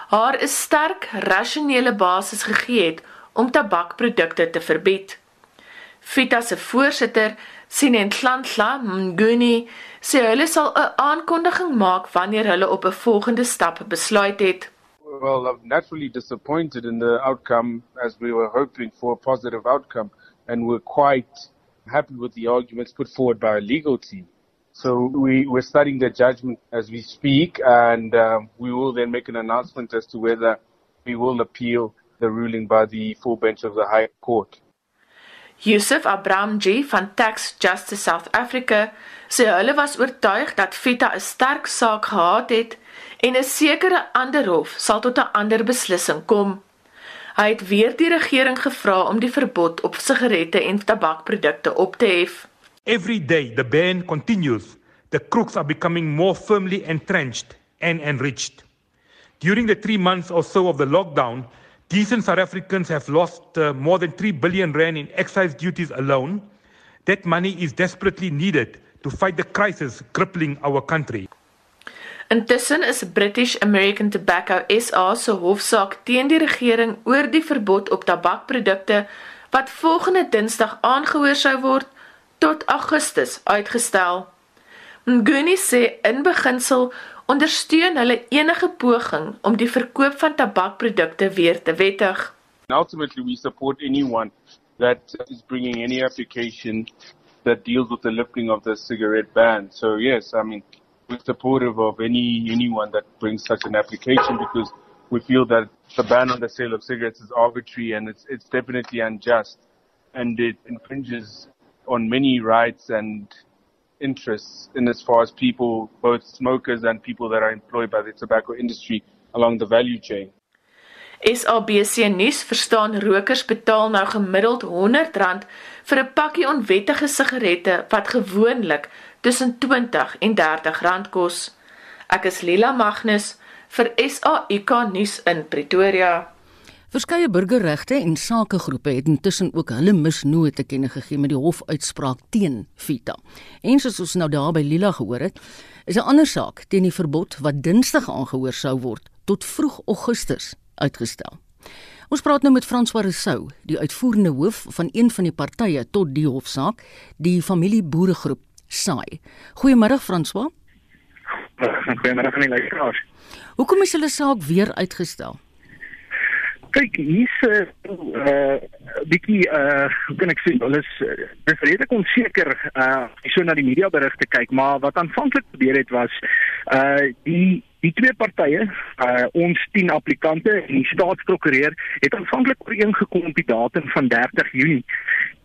haar 'n sterk rasionele basis gegee het om tabakprodukte te verbied. Fita se voorsitter, Sinenhlanhla Mnguni, sê hulle sal 'n aankondiging maak wanneer hulle op 'n volgende stap besluit het. Well, I'm naturally disappointed in the outcome as we were hoping for a positive outcome and we're quite happy with the arguments put forward by our legal team. So we, we're studying the judgment as we speak and um, we will then make an announcement as to whether we will appeal the ruling by the full bench of the High Court. Yusuf Abramji van Tax Justice South Africa sê hulle was oortuig dat Vita 'n sterk saak gehad het en 'n sekere ander hof sal tot 'n ander beslissing kom. Hy het weer die regering gevra om die verbod op sigarette en tabakprodukte op te hef. Every day the ban continues. The crooks are becoming more firmly entrenched and enriched. During the 3 months or so of the lockdown, Decent South Africans have lost uh, more than 3 billion rand in excise duties alone. That money is desperately needed to fight the crisis crippling our country. Intussen is British American Tobacco SA se hofsaak teen die regering oor die verbod op tabakprodukte wat volgende Dinsdag aangehoor sou word tot Augustus uitgestel. Nguni sê in beginsel ondersteun hulle enige poging om die verkoop van tabakprodukte weer te wettig. Ultimately we support anyone that is bringing any application that deals with the lifting of the cigarette ban. So yes, I mean we're supportive of any anyone that brings such an application because we feel that the ban on the sale of cigarettes is arbitrary and it's it's definitely unjust and it infringes on many rights and interests in as far as people, both smokers and people that are employed by the tobacco industry along the value chain. SABC nuus verstaan rokers betaal nou gemiddeld R100 vir 'n pakkie onwettige sigarette wat gewoonlik tussen 20 en 30 rand kos. Ek is Lila Magnus vir SAIK nuus in Pretoria. Verskeie burgerregte en sakegroepe het intussen ook hulle misnoë te kenne gegee met die hofuitspraak teen Vita. En soos ons nou daar by Lila gehoor het, is 'n ander saak teen die verbod wat Dinsdag aangehoor sou word tot vroeg Augustus uitgestel. Ons praat nou met François Rousseau, die uitvoerende hoof van een van die partye tot die hofsaak, die familie SAI. Goeiemôre François. Goeiemôre aan die luisteraars. Hoekom is hulle saak weer uitgestel? Kyk, hier's 'n uh, uh, bietjie uh hoe kan ek sê, hulle is dis redelik onseker uh so na die media berigte kyk, maar wat aanvanklik gebeur het was uh die die twee partye, uh ons 10 applikante en die staatsprokureur het aanvanklik ooreengekom op die datum van 30 Junie.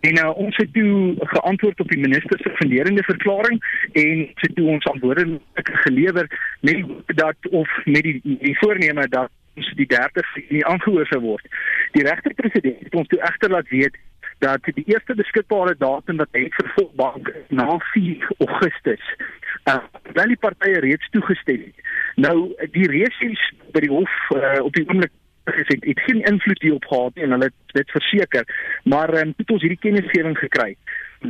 En uh, ons het toe geantwoord op die minister se funderende verklaring en het toe ons antwoorde gelewer met dat of met die die voorneme dat ons die 30 nie aangehoor sou word. Die regter-president het ons toe egter laat weet dat die eerste beskikbare datum wat hy vir volbank na 4 Augustus uh wel die partye reeds toegestem het. Nou die reëls by die hof uh, op die oomblik gesê het geen invloed hierop gehad nie en hulle het dit verseker, maar um, het ons hierdie kennisgewing gekry.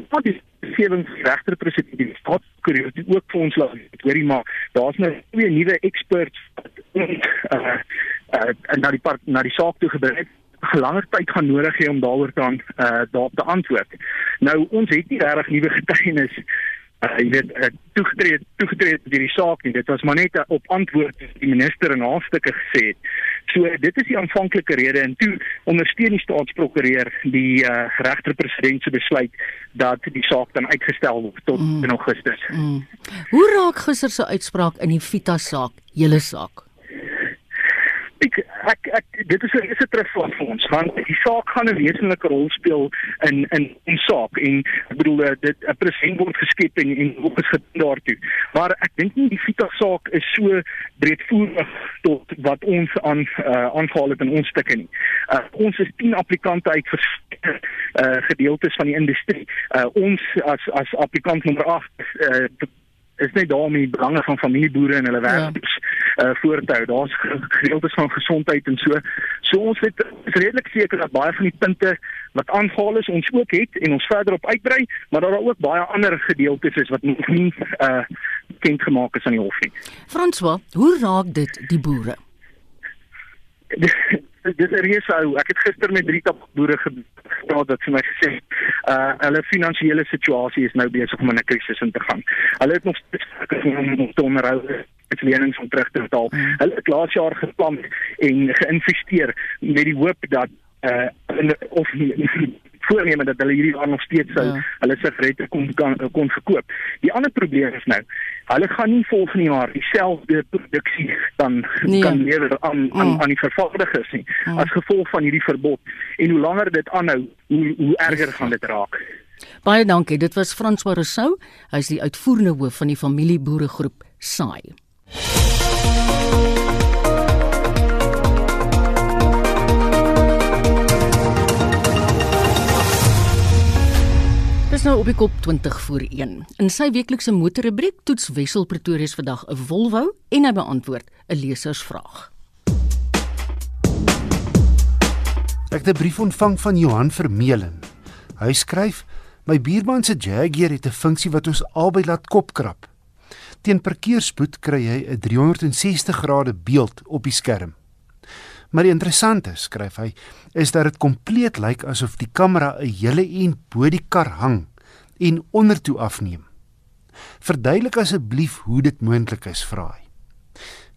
Wat die kennisgewing regter president die staatskoerier het ook vir ons laat hoorie maar daar's nou twee nuwe experts uh uh na die part, na die saak toe gebring het gelanger tyd gaan nodig hê om daaroor aan uh daarop te antwoord. Nou ons het nie regtig nuwe getuienis uh jy weet uh, toegetree toegetree deur die saak nie. Dit was maar net 'n op antwoord die minister in haar stukke gesê het. So dit is die aanvanklike rede en toe ondersteun die staatsprokureur die uh regter-president se besluit dat die saak dan uitgestel word tot mm. in Augustus. Mm. Hoe raak gister se uitspraak in die Vita saak, julle saak? ek ek, ek dit is 'n is 'n terugval vir ons want die saak gaan 'n wesenlike rol speel in in in saak. En ek bedoel eh, dit 'n president word geskep en en ook geskep daartoe. Maar ek dink nie die Vita saak is so breedvoerig tot wat ons aan uh, aangehaal het in ons stukke nie. Uh, ons is 10 applikante uit verskeie uh, gedeeltes van die industrie. Uh, ons as as applikant nommer 8 uh, is net daar om die belange van familieboere en hulle werkers ja. uh voortou. Daar's gereeldes van gesondheid en so. So ons weet is redelik seker dat baie van die punte wat aangehaal is ons ook het en ons verder op uitbrei, maar daar is ook baie ander gedeeltes is wat nog nie uh bekend gemaak is aan die hof nie. François, hoe raak dit die boere? (laughs) dis 'n reuse ou. Ek het gister met drie tapboere gepraat wat vir my gesê uh hulle finansiële situasie is nou besig om in 'n krisis in te gaan. Hulle het nog steeds om te onderhou met lenings om terug te betaal. Hmm. Hulle het laas jaar geplan en geïnvesteer met die hoop dat uh of voorneme dat hulle hierdie jaar nog steeds sou ja. hulle sigarette kon kan kon verkoop. Die ander probleem is nou, hulle gaan nie volgende jaar dieselfde produksie dan nee. kan lewer aan aan mm. aan die vervaardigers nie mm. as gevolg van hierdie verbod. En hoe langer dit aanhou, hoe hoe erger gaan dit raak. Baie dankie. Dit was François Rousseau. Hy is die uitvoerende hoof van die familieboeregroep SAI. Dis nou op die kop 20 voor 1. In sy weeklikse motorrubriek toets Wessel Pretoria vandag 'n Volvo en hy beantwoord 'n lesersvraag. Ek het 'n brief ontvang van Johan Vermeulen. Hy skryf: "My buurman se Jaguar het 'n funksie wat ons albei laat kopkrap. Teen parkeerspoed kry hy 'n 360 grade beeld op die skerm." Maar die interessante, skryf hy, is dat dit kompleet lyk asof die kamera 'n hele en bo die kar hang en ondertoe afneem. Verduidelik asseblief hoe dit moontlik is, vra hy.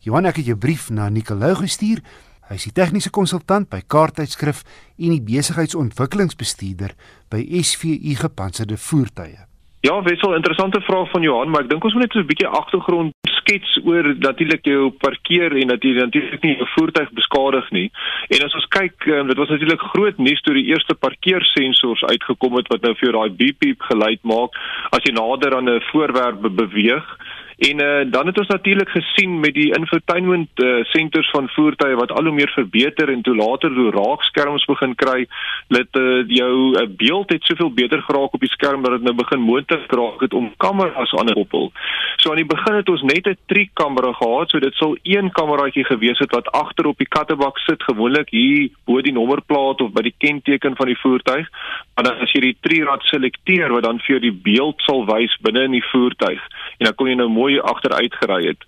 Johan, ek het jou brief na Nicolou gestuur. Hy is die tegniese konsultant by Kaarttydskrif en die besigheidsontwikkelingsbestuurder by SVU Gepantserde Voertuie. Ja, wissel interessante vraag van Johan, maar ek dink ons moet net so 'n bietjie agtergrond skets oor natuurlik jou parkeer en dat jy natuurlik nie jou voertuig beskadig nie. En as ons kyk, um, dit was natuurlik groot nuus toe die eerste parkeersensors uitgekom het wat nou vir jou daai beep beep geluid maak as jy nader aan 'n voorwerp beweeg En uh, dan het ons natuurlik gesien met die infotainment uh, centers van voertuie wat al hoe meer verbeter en toe later toe raakskerms begin kry, dat uh, jou uh, beeld het soveel beter geraak op die skerm dat dit nou begin moontlik raak het om kameras aan te koppel. So aan die begin het ons net 'n triek kamera gehad, so dit sou een kameraatjie gewees het wat agter op die kattebak sit, gewoonlik hier bo die nommerplaat of by die kenteken van die voertuig. Maar dan as jy die trierad selekteer wat dan vir jou die beeld sal wys binne in die voertuig en dan kon jy nou mooi agteruit gery het.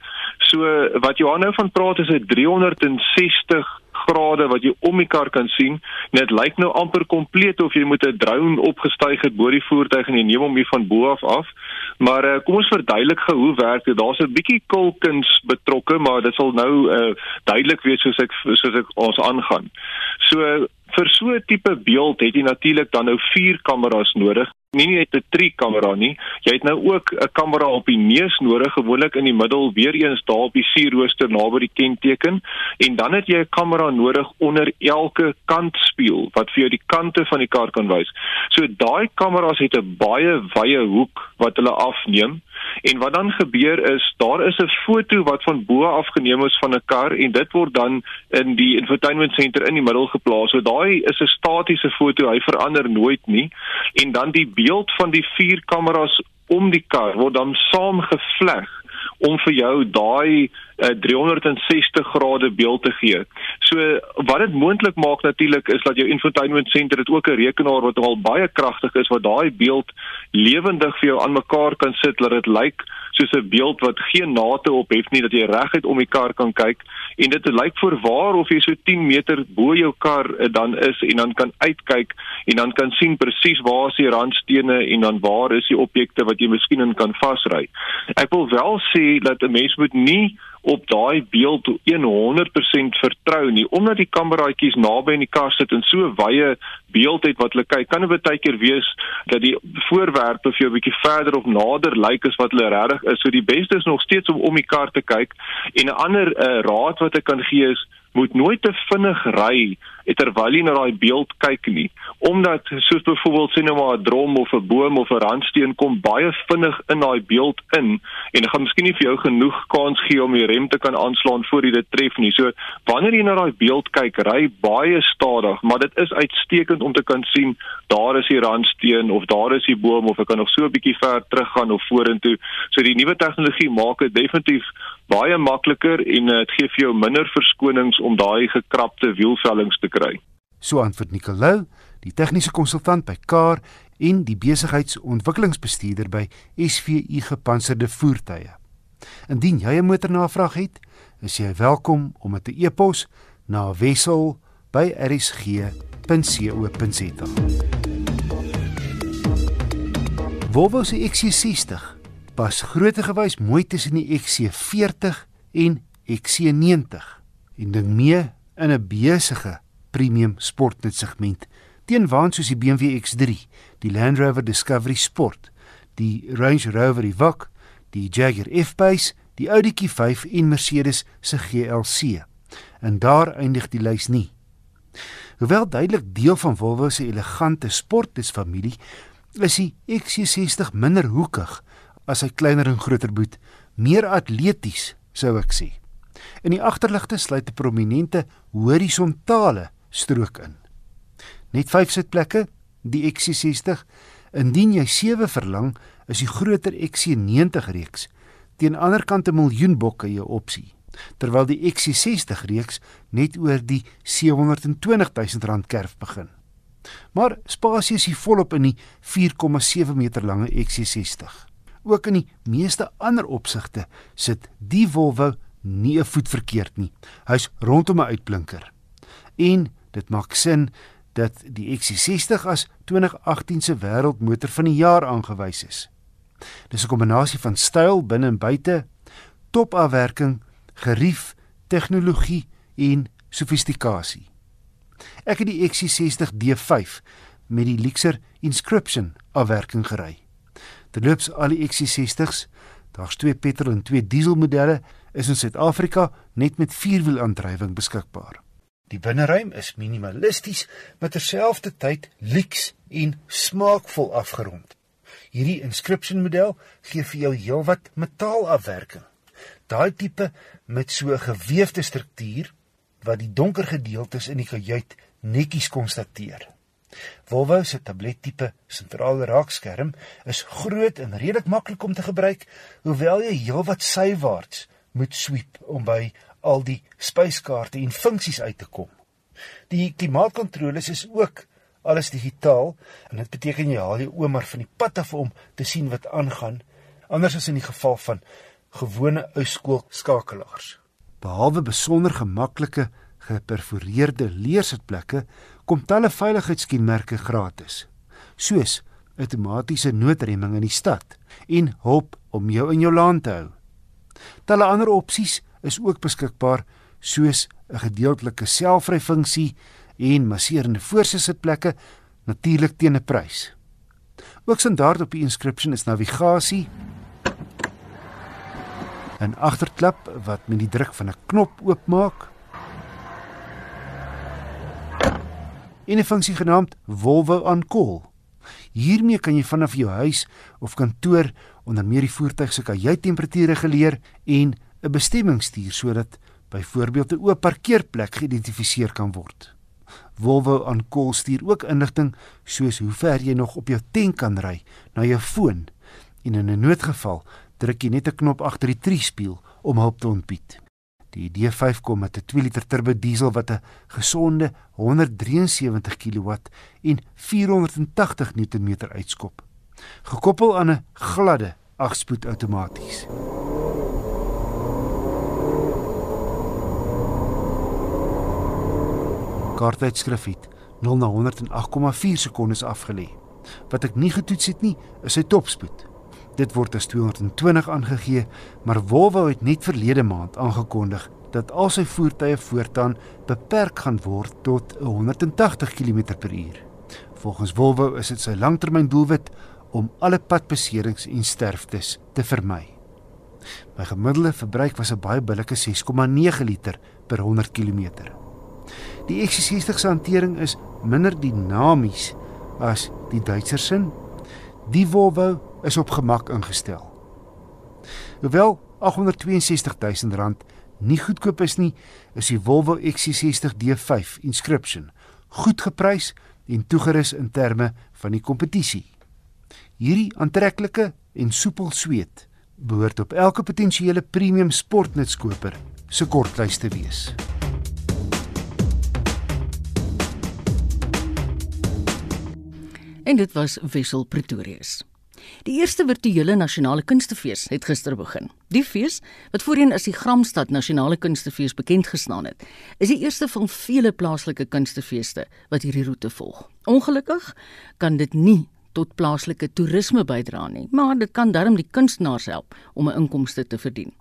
So wat Johan nou van praat is 'n 360 grade wat jy om die kar kan sien. Dit lyk nou amper kompleet of jy met 'n drone opgestyg het bo die voertuig en jy neem hom hier van bo af af. Maar uh, kom ons verduidelik gou hoe werk dit. Daar's 'n bietjie kulkuns betrokke, maar dit sal nou uh, duidelik wees soos ek soos ek ons aangaan. So vir so 'n tipe beeld het jy natuurlik dan nou vier kameras nodig nie net 'n triek kamera nie. Jy het nou ook 'n kamera op die neus nodig, gewoonlik in die middel, weer eens daar op die sierrooster naby die kenteken en dan het jy 'n kamera nodig onder elke kantspieël wat vir jou die kante van die kar kan wys. So daai kameras het 'n baie wye hoek wat hulle afneem En wat dan gebeur is, daar is 'n foto wat van bo af geneem is van 'n kar en dit word dan in die infotainment center in die middel geplaas. So daai is 'n statiese foto, hy verander nooit nie. En dan die beeld van die vier kameras om die kar word dan saamgevleg om vir jou daai uh, 360 grade beeld te gee. So wat dit moontlik maak natuurlik is dat jou infotainment center dit ook 'n rekenaar wat al baie kragtig is wat daai beeld lewendig vir jou aan mekaar kan sit dat dit lyk soos 'n beeld wat geen nate op het nie dat jy reguit om die kar kan kyk en dit lyk voorwaar of jy so 10 meter bo jou kar uh, dan is en dan kan uitkyk en dan kan sien presies waar is die randstene en dan waar is die objekte wat jy miskien in kan vasry. Ek wil wel sê dat 'n mens moet nie op daai beeld 100% vertrou nie omdat die kameraatjies naby in die kar sit en so wye beeld het wat hulle kyk kan dit baie keer wees dat die voorwerpe vir jou 'n bietjie verder of nader lyk as wat hulle regtig is. So die beste is nog steeds om om die kar te kyk. En 'n ander uh, raad wat ek kan gee is moet nooit te vinnig ry terwyl jy na daai beeld kyk nie omdat soos byvoorbeeld sien nou maar 'n drom of 'n boom of 'n randsteen kom baie vinnig in daai beeld in en dit gaan miskien nie vir jou genoeg kans gee om die rem te kan aanslaan voor jy dit tref nie. So wanneer jy na daai beeld kyk, ry baie stadig, maar dit is uitstekend om te kan sien daar is die randsteen of daar is die boom of ek kan nog so 'n bietjie ver teruggaan of vorentoe. So die nuwe tegnologie maak dit definitief baie makliker en dit uh, gee vir jou minder verskonings om daai gekrapte wielvellings te kry. So antwoord Nicolou, die tegniese konsultant by Car en die besigheidsontwikkelingsbestuurder by SVU Gepantserde Voertuie. Indien jy 'n motornavraag het, is jy welkom om dit te e-pos na wissel@rsg.co.za. Volvo se XC60 pas grootegewys mooi tussen die XC40 en XC90 en ding mee in 'n besige premium sportnet segment teen waans soos die BMW X3, die Land Rover Discovery Sport, die Range Rover Evoque, die Jaguar F-Pace, die Audi Q5 en Mercedes se GLC. En daar eindig die lys nie. Hoewel duidelik deel van Volvo se elegante sportdisfamilie, is die XC60 minder hoekig as sy kleiner en groter boet, meer atleties, sou ek sê. In die agterligte sluit 'n prominente horisontale strook in. Net 5 sitplekke, die XC60. Indien jy 7 verlang, is die groter XC90 reeks teen ander kant 'n miljoen bokke jou opsie, terwyl die XC60 reeks net oor die 720 000 rand kerf begin. Maar spasie is hier volop in die 4,7 meter lange XC60. Ook in die meeste ander opsigte sit die Volvo nie 'n voet verkeerd nie. Hy's rondom 'n uitblinker. En dit maak sin dat die XC60 as 2018 se wêreldmotor van die jaar aangewys is. Dis 'n kombinasie van styl binne en buite, topafwerking, gerief, tegnologie en sofistikasie. Ek het die XC60 D5 met die Lexer Inscription afwerking gery. Terloops al die XC60s, daar's twee petrol en twee diesel modelle is in Suid-Afrika net met vierwielaandrywing beskikbaar. Die binneruim is minimalisties, maar terselfdertyd lyks en smaakvol afgerond. Hierdie inscription model gee vir jou heelwat metaalafwerking. Daai tipe met so 'n geweefde struktuur wat die donker gedeeltes in die kajuit netjies konstateer. Volvo se tablettipe sentrale raakskerm is groot en redelik maklik om te gebruik, hoewel jy heelwat sywaarts moet sweep om by al die spyskaarte en funksies uit te kom. Die klimaatkontroles is ook alles digitaal en dit beteken jy haal jou oom maar van die pad af om te sien wat aangaan, anders as in die geval van gewone ouskool skakelaars. Behalwe besonder gemaklike geperforeerde leersitplekke, kom talle veiligheidskenmerke gratis, soos outomatiese noodremming in die stad en hulp om jou in jou laan te hou. Talle ander opsies is ook beskikbaar, soos 'n gedeeltelike selfryfunksie en masserende voorsitplekke natuurlik teen 'n prys. Ook standaard op die inscription is navigasie 'n agterklap wat met die druk van 'n knop oopmaak. En 'n funksie genaamd Volvo on call. Hiermee kan jy vanaf jou huis of kantoor onder meer die voertuig se kajuittemperatuur reguleer en 'n bestemming stuur sodat byvoorbeeld 'n oop parkeerplek geïdentifiseer kan word. Volvo on call stuur ook inligting soos hoe ver jy nog op jou tank kan ry na jou foon en in 'n noodgeval druk jy net 'n knop agter die triespieël om hulp te ontbied. Die D5 kom met 'n 2 liter turbo diesel wat 'n gesonde 173 kW en 480 Nm uitskop, gekoppel aan 'n gladde 8-spoed outomaties. Kaarttydskrif het 0 na 108,4 sekondes afgelê. Wat ek nie getoets het nie, is sy topspoed. Dit word as 220 aangegee, maar Volvo het net verlede maand aangekondig dat al sy voertuie voortaan beperk gaan word tot 180 km/h. Volgens Volvo is dit sy langtermyndoelwit om alle padbeserings en sterftes te vermy. My gemiddelde verbruik was 'n baie billike 6,9 liter per 100 km. Die XC60 se hantering is minder dinamies as die Duitser sin. Die Volvo is op gemak ingestel. Hoewel 862 000 rand nie goedkoop is nie, is die Volvo XC60 D5 Inscription goed geprys en toegerus in terme van die kompetisie. Hierdie aantreklike en soepel sweet behoort op elke potensiële premium sportnutskoper se kortlys te wees. En dit was Wessel Pretorius. Die eerste virtuele nasionale kunstefees het gister begin. Die fees, wat voorheen as die Gramstad Nasionale Kunstefees bekend gestaan het, is die eerste van vele plaaslike kunstefeeste wat hierdie roete volg. Ongelukkig kan dit nie tot plaaslike toerisme bydra nie, maar dit kan darm die kunstenaars help om 'n inkomste te verdien.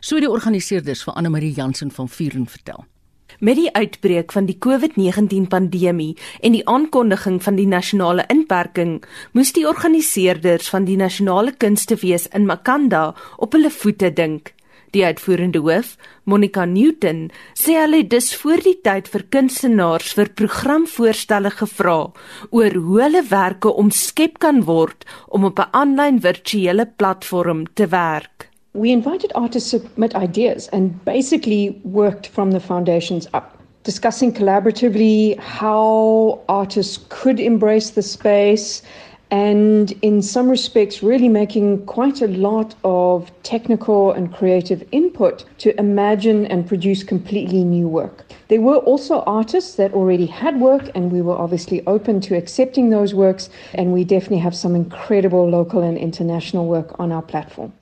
So die organiseerders van Anne Marie Jansen van Vuren vertel. Met die uitbreek van die COVID-19 pandemie en die aankondiging van die nasionale inperking, moes die organiseerders van die nasionale kunstefees in Makanda op hulle voete dink. Die uitvoerende hoof, Monica Newton, sê hulle het dus voor die tyd vir kunstenaars vir programvoorstelle gevra oor hoe hulle werke omskep kan word om op 'n aanlyn virtuele platform te werk. We invited artists to submit ideas and basically worked from the foundations up, discussing collaboratively how artists could embrace the space and in some respects really making quite a lot of technical and creative input to imagine and produce completely new work. There were also artists that already had work and we were obviously open to accepting those works and we definitely have some incredible local and international work on our platform.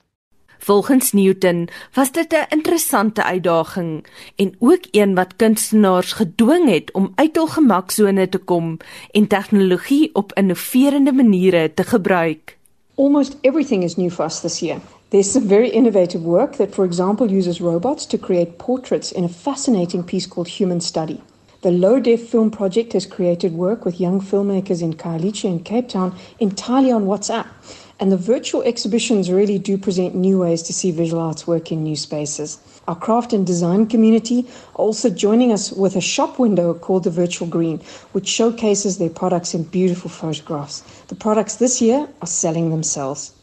Volgens Newton was dit 'n interessante uitdaging en ook een wat kunstenaars gedwing het om uit hul gemaksone te kom en tegnologie op innoverende maniere te gebruik. Almost everything is new for us this year. There's some very innovative work that for example uses robots to create portraits in a fascinating piece called Human Study. The Low Def Film Project has created work with young filmmakers in Khayelitsha and Cape Town entirely on WhatsApp. And the virtual exhibitions really do present new ways to see visual arts work in new spaces. Our craft and design community are also joining us with a shop window called the Virtual Green, which showcases their products in beautiful photographs. The products this year are selling themselves.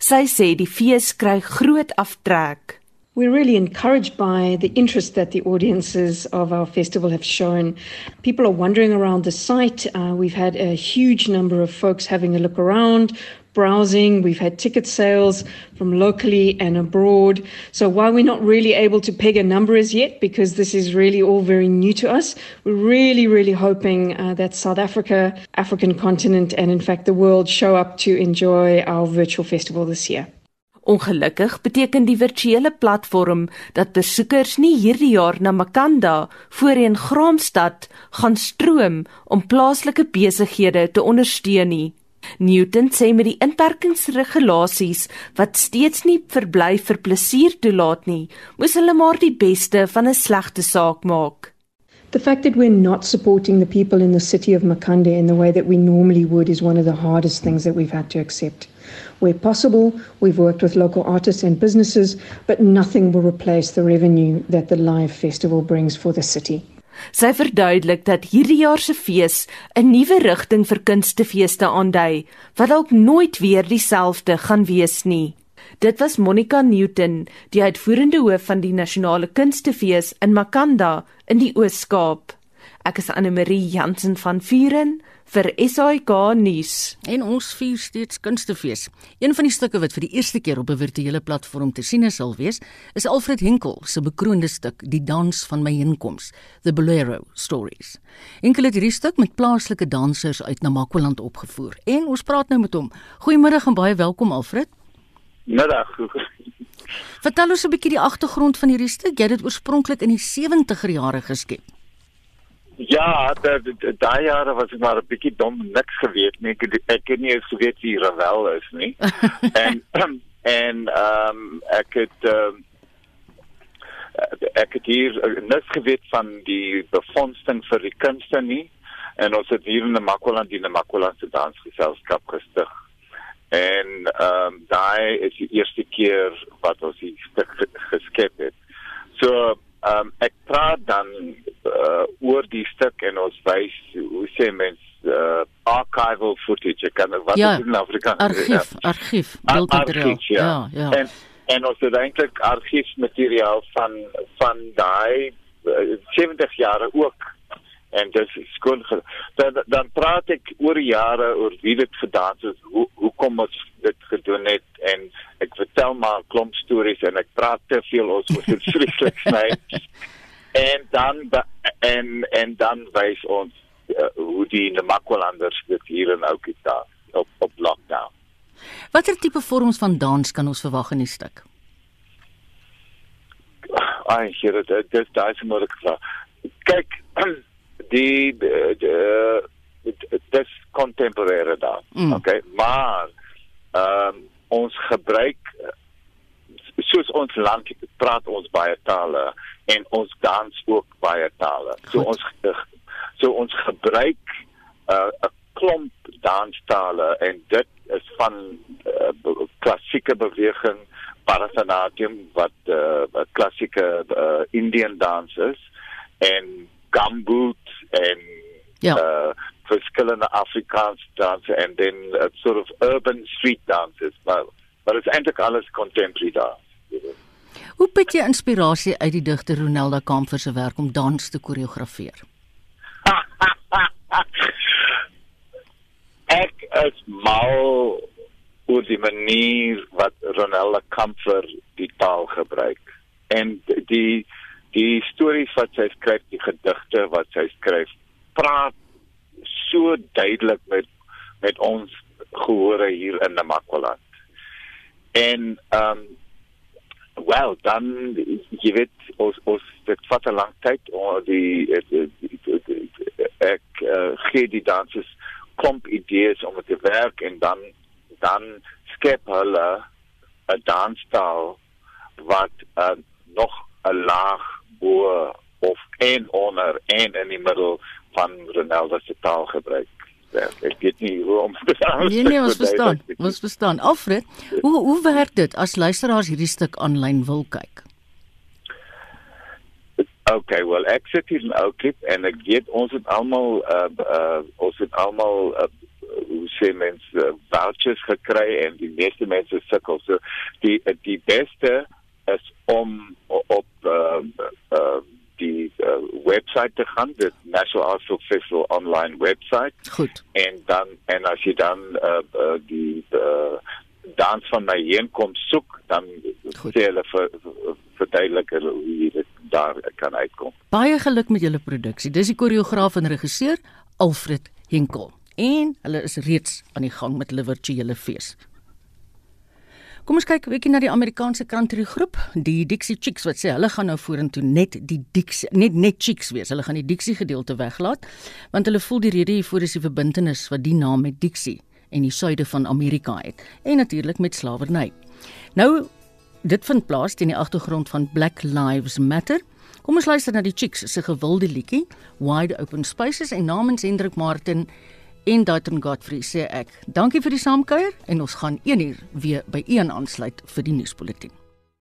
Sy sê die fees kry groot aftrek. We're really encouraged by the interest that the audiences of our festival have shown. People are wandering around the site. Uh, we've had a huge number of folks having a look around, browsing. We've had ticket sales from locally and abroad. So while we're not really able to peg a number as yet, because this is really all very new to us, we're really, really hoping uh, that South Africa, African continent, and in fact the world show up to enjoy our virtual festival this year. Ongelukkig beteken die virtuele platform dat besoekers nie hierdie jaar na Makanda voorheen Graamsstad gaan stroom om plaaslike besighede te ondersteun nie. Newton sê met die inperkingsregulasies wat steeds nie verbly vir plesier toelaat nie, moes hulle maar die beste van 'n slegte saak maak. The fact that we're not supporting the people in the city of Makande in the way that we normally would is one of the hardest things that we've had to accept. Where possible, we've worked with local artists and businesses, but nothing will replace the revenue that the live festival brings for the city. Sy verduidelik dat hierdie jaar se fees 'n nuwe rigting vir kunstefeeste aandui, wat dalk nooit weer dieselfde gaan wees nie. Dit was Monica Newton, die uitvoerende hoof van die Nasionale Kunstefees in Makanda in die Oos-Kaap. Ek is Anne Marie Jansen van Vuren vir SAK nuus. En ons vier steeds kunstefees. Een van die stukke wat vir die eerste keer op 'n virtuele platform te sien sal wees, is Alfred Henkel se bekroonde stuk Die dans van my inkoms, The Bolero Stories. Henkel het hierdie stuk met plaaslike dansers uit Namakwaland opgevoer en ons praat nou met hom. Goeiemôre en baie welkom Alfred. Middag. Vertel ons 'n bietjie die agtergrond van hierdie stuk. Jy het dit oorspronklik in die 70er jare geskep. Ja, daai jare was ek maar 'n bietjie dom, niks geweet nie. Ek ek het nie eens geweet wie Ravel is nie. (laughs) en en ehm um, ek het um, ek het hier niks geweet van die befondsing vir die kunste nie. En ons het hier in die Makwaland die Makwaland se dansgeselskap gestig en ehm um, daai is die eerste keer wat ons hier stuk geskep het. So ehm um, ek praat dan uh, oor die stuk en ons wys hoe sê mens uh, archival footage ek kan wat ja, in Afrikaans argief ja. argief beeldmateriaal ja. ja ja en en ons het eintlik argiefmateriaal van van daai uh, 70 jare ook en dis skoon dan dan praat ek oor jare oor wie dit gedaan het hoe hoe kom ons dit gedoen het en ek vertel maar 'n klomp stories en ek praat te veel ons moet dit (laughs) vreeslik sny. En dan en en dan wys ons uh, hoe die Namakwalanders dit hier in Oukita op op lockdown. Watter tipe vorms van dans kan ons verwag in die stuk? Ai, hier dit dis daai se moeilike vraag. Kyk, (clears throat) die dis contemporary daar. Mm. Okay, maar ehm um, ons gebruik soos ons land praat ons baie tale en ons dans ook baie tale. So ons so ons gebruik 'n uh, klomp danstale en dit is van uh, klassieke beweging Bharatanatyam wat 'n uh, klassieke uh, Indian dans is en gumboot en ja. uh verskillende Afrikaans danse en dan uh, sort of urban street dances maar maar dit is eintlik alles contemporary dans. Hoe put jy inspirasie uit die digter Ronelda Kamfer se werk om dans te koreografeer? (laughs) Ek is mal oor die manier wat Ronelda Kamfer die taal gebruik en die die stories wat sy skryf, die gedigte wat sy skryf, praat so duidelik met met ons gehore hier in Namakwaland. En ehm um, wel dan jy weet ons ons dit vat 'n lang tyd om die, die, die, die, die ek uh, gee die dansers klomp idees om te werk en dan dan skep hulle 'n danstaal wat uh, nog 'n laag bo of en onder en in die middel van Ronaldo se taalgebruik. Ja, ek weet nie hoe om dit aan Nee nee, ons verstaan. Ons verstaan. Alfred, hoe hoe werk dit as luisteraars hierdie stuk aanlyn wil kyk? Okay, well ek sit hier in ou klip en ek weet ons het almal uh, uh ons het almal uh, hoe sê mens uh, vouchers gekry en die meeste mense sukkel. So die die beste is om op uh, uh die uh, website te gaan, die National Arts Festival online website. Goed. En dan en as jy dan uh, uh die uh, dans van my heenkom soek, dan Goed. sê hulle vir verduidelik hulle hoe jy dit daar kan uitkom. Baie geluk met julle produksie. Dis die koreograaf en regisseur Alfred Henkel. En hulle is reeds aan die gang met hulle virtuele fees. Kom ons kyk 'n bietjie na die Amerikaanse country groep, die Dixie Chicks wat sê hulle gaan nou vorentoe net die Dixie net net Chicks wees. Hulle gaan die Dixie gedeelte weglaat want hulle voel die rede hiervoor is die verbintenis wat die naam met Dixie en die suide van Amerika het en natuurlik met slawerny. Nou dit vind plaas teen die agtergrond van Black Lives Matter. Kom ons luister na die Chicks se gewilde liedjie Wide Open Spaces en namens Hendrik Martin en Dalton Godfrey sê ek dankie vir die saamkuier en ons gaan 1 uur weer by een aansluit vir die nuusbulletin.